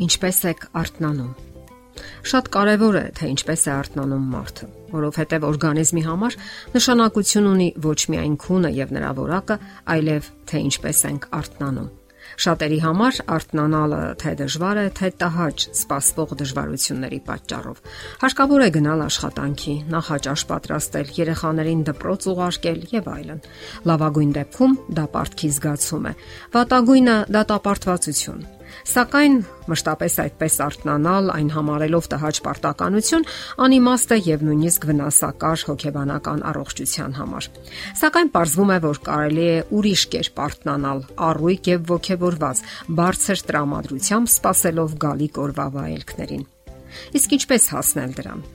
Ինչպե՞ս եք արթնանում։ Շատ կարևոր է, թե ինչպես է արթնանում մարդը, որովհետև օրգանիզմի համար նշանակություն ունի ոչ միայն քունը եւ նրա որակը, այլև թե ինչպես ենք արթնանում։ Շատերի համար արթնանալը թե դժվար է, թե տհաճ, սպասվող դժվարությունների պատճառով։ Հարկավոր է գնալ աշխատանքի, նախաճաշ պատրաստել, երեխաներին դպրոց ուղարկել եւ այլն։ Լավագույն դեպքում դա պարտքի զգացում է։ Վատագույնը դա տապարտվածություն։ Սակայն մշտապես այդպես արտնանալ, այն համարելով տհաճ պարտականություն, անիմաստ է եւ նույնիսկ վնասակար հոգեբանական առողջության համար։ Սակայն ողջվում է, որ կարելի է ուրիշ կերպ արտնանալ, առույգ եւ ողքեվորված, բարձր տրամադրությամբ սпасելով գալիք օրվա վայելքներին։ Իսկ ինչպես հասնել դրան։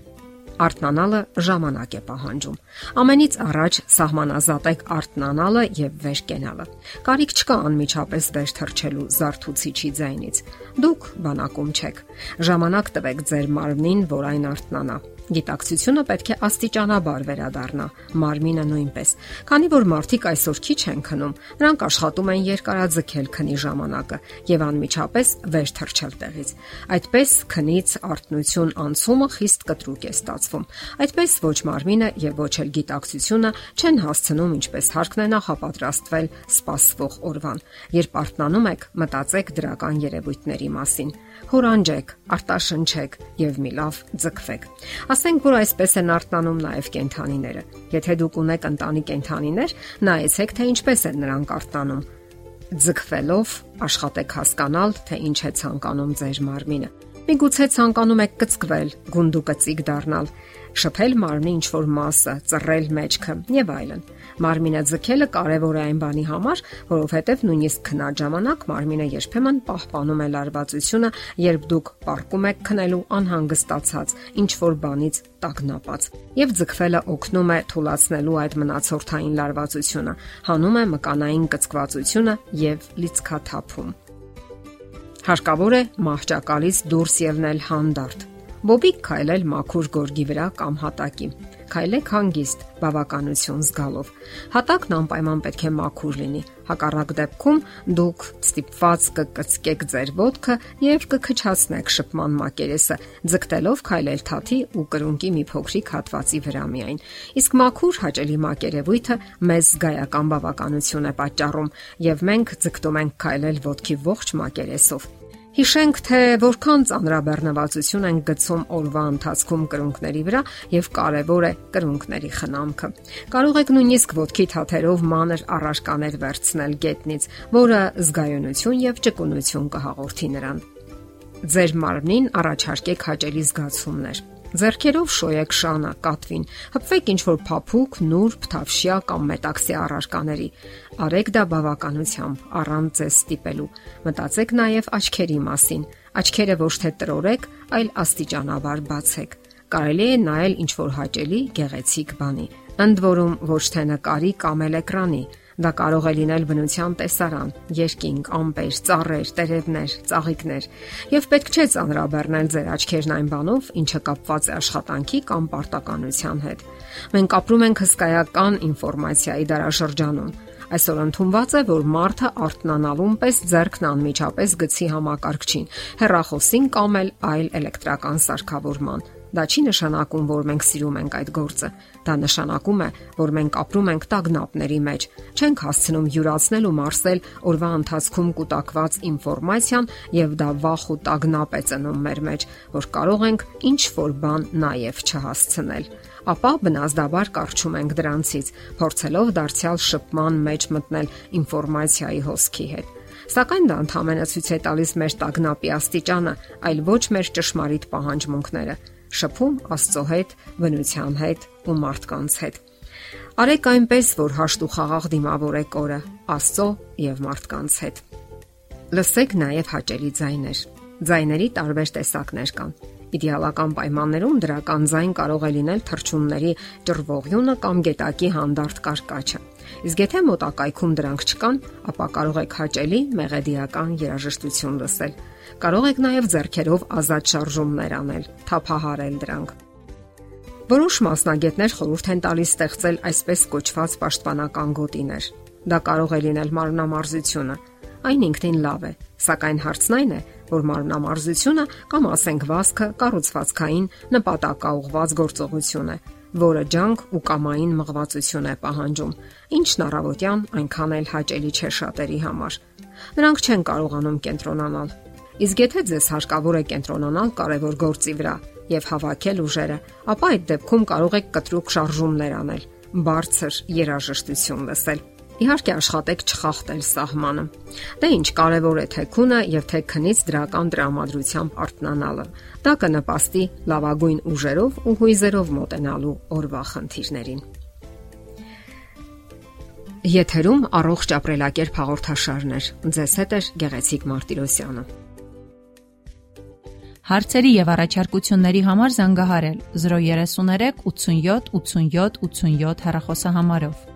Արթնանալը ժամանակ է պահանջում։ Ամենից առաջ սահմանազատեք արթնանալը եւ վեր կենալը։ Կարիք չկա անմիջապես վեր թռչելու զարթուցիչի ձայնից։ Դուք բանակում չեք։ Ժամանակ տվեք ձեր մարմնին, որ այն արթնանա։ Գիտակցությունը պետք է աստիճանաբար վերադառնա, մարմինը նույնպես։ Քանի որ մարդիկ այսօր քիչ են քնում, նրանք աշխատում են երկարաձգել քնի ժամանակը եւ անմիջապես վեր թռչել տեղից։ Այդպես քնից արտնություն անցումը խիստ կտրուկ է ստացվում։ Այդպես ոչ մարմինը եւ ոչ էլ գիտակցությունը չեն հասցնում ինչպես հարկն է նախապատրաստվել սпасվող օրվան։ Երբ արթնանում եք, մտածեք դրական երևույթների մասին։ Հորանջեք, արտաշնչեք եւ մի լավ ձգվեք։ Ասենք որ այսպես են արթնանում նաև կենթանիները։ Եթե դուք ունեք ընտանի կենթանիներ, նայեցեք թե ինչպես են նրանք արթնանում։ Ձգվելով աշխատեք հասկանալ, թե ինչ է ցանկանում ձեր մարմինը։ Միգուցե ցանկանում եք կծկվել, գունդուկծիկ դառնալ, շփել մարմնի ինչ որ մասը, ծռել մեջքը եւ այլն։ Մարմինը ձգելը կարևոր է այն բանի համար, որովհետեւ նույնիսկ քնած ժամանակ մարմինը երբեմն պահպանում է լարվածությունը, երբ դուք պարկում եք քնելու անհանգստացած, ինչ որ բանից տագնապած։ Եվ ձգվելը օգնում է թուլացնելու այդ մնացորդային լարվածությունը, հանում է մկանային կծկվածությունը եւ լիցքաթափում։ Հարկավոր է մահճակալից դուրս ելնել հանդարտ Բոբիկ քայլել մաքուր գորգի վրա կամ հատակի։ Քայլեք հանգիստ, բավականություն զգալով։ Հատակն անպայման պետք է մաքուր լինի։ Հակառակ դեպքում դուք ստիպված կկծկեք ձեր ոտքը եւ կքչացնեք շփման մակերեսը, ձգտելով քայլել թաթի ու կրունկի մի փոքրիկ հատվածի վրա միայն։ Իսկ մաքուր հաճելի մակերևույթը մեզ զգայական բավականություն է պատճառում եւ մենք ձգտում ենք քայլել ոտքի ողջ մակերեսով։ Հիշենք, թե որքան ծանրաբեռնվածություն են գցում օրվա ընթացքում կրունկների վրա եւ կարեւոր է կրունկների խնամքը։ Կարող եք նույնիսկ ոտքի թաթերով մանր առարկաներ վերցնել գետնից, որը զգայունություն եւ ճկունություն կհաղորդի նրան։ Ձեր մարմնին առաջարկեք հաճելի զգացումներ Ձերքերով շոյեք շանը, կատվին, հպվեք ինչ որ փափուկ, նուրբ, թավշյա կամ մետաքսի առարկաների։ Արեք դա բավականությամբ, առանց ձեզ ստիպելու։ Մտածեք նաև աչքերի մասին։ Աչքերը ոչ թե տրորեք, այլ աստիճանաբար բացեք։ Կարելի է նայել ինչ որ հաճելի, գեղեցիկ բանի։ Ընդ որում ոչ թե նկարի կամ էլ էկրանի, Դա կարող է լինել բնության տեսարան, երկինք, ամպեր, ծառեր, տերևներ, ծաղիկներ, եւ պետք չէ ծանրաբեռնել ձեր աչքերն այն բանով, ինչը կապված է աշխատանքի կամ պարտականության հետ։ Մենք ապրում ենք հսկայական ինֆորմացիայի դարաշրջանում։ Այսօր ընդունված է, որ մարդը արթնանալուն պես ձեռքն անմիջապես գցի համակարգչին, հեռախոսին կամ այլ էլեկտրական սարքավորման Դա չի նշանակում, որ մենք սիրում ենք այդ գործը։ Դա նշանակում է, որ մենք ապրում ենք տագնապների մեջ, չենք հասցնում յուրացնել ու մարսել օրվա ընթացքում կուտակված ինֆորմացիան եւ դա վախ ու տագնապ է ծնում մեր մեջ, որ կարող ենք ինչ որ բան նաեւ չհասցնել ապա բնազդաբար կարճում ենք դրանցից, փորձելով դարձյալ շփման մեջ մտնել ինֆորմացիայի հոսքի հետ։ Սակայն դա ընդհանրապես ցույց է տալիս մեր տագնապի աստիճանը, այլ ոչ մեր ճշմարիտ պահանջմունքները շփում Աստծո հետ, բնության հետ ու մարդկանց հետ։ Արեք այնպես, որ հաշտ ու խաղաղ դիմավորեք օրը Աստծո եւ մարդկանց հետ։ Լսեք նաև հաճելի ձայներ։ Ձայների տարբեր տեսակներ կան։ Իդեալական պայմաններում դրական ձայն կարող է լինել թրջունների ճռվողյունը կամ գետակի հանդարտ կարկաչը։ Իսկ եթե մոտակայքում դրանք չկան, ապա կարող եք հաճելի մեղեդիական երաժշտություն լսել։ Կարող եք նաև зерքերով ազատ շարժումներ անել, թափահարել դրանք։ Որոշ մասնագետներ խորհուրդ են տալիս ստեղծել այսպես կոչված պաշտպանական գոտիներ։ Դա կարող է լինել մարմնամարզությունը, այն ինքնին լավ է, սակայն հարցն այն է, որ մարմնամարզությունը կամ ասենք վասկը կառուցվածքային նպատակաուղված գործողություն է, որը ջանք ու կամային մղվածություն է պահանջում, ինչն առավոտյան այնքան էլ հաճելի չէ շատերի համար։ Նրանք չեն կարողանում կենտրոնանալ։ Իսկ եթե ձեզ հարկավոր է կենտրոնանալ կարևոր գործի վրա եւ հավաքել ուժերը, ապա այդ դեպքում կարող եք կտրուկ շարժումներ անել, բարձր երաժշտություն լսել Իհարկե աշխատեք չխախտել սահմանը։ Դե ինչ կարևոր է թե քունը եւ թե քնից դրական տրամադրությամբ արթնանալը։ Դա կնպաստի լավագույն ուժերով ու հույզերով մոտենալու օրվա խնդիրներին։ Եթերում առողջ ապրելակերպ հաղորդաշարներ։ Ձեզ հետ է Գեղեցիկ Մարտիրոսյանը։ Հարցերի եւ առաջարկությունների համար զանգահարել 033 87 87 87 հեռախոսահամարով։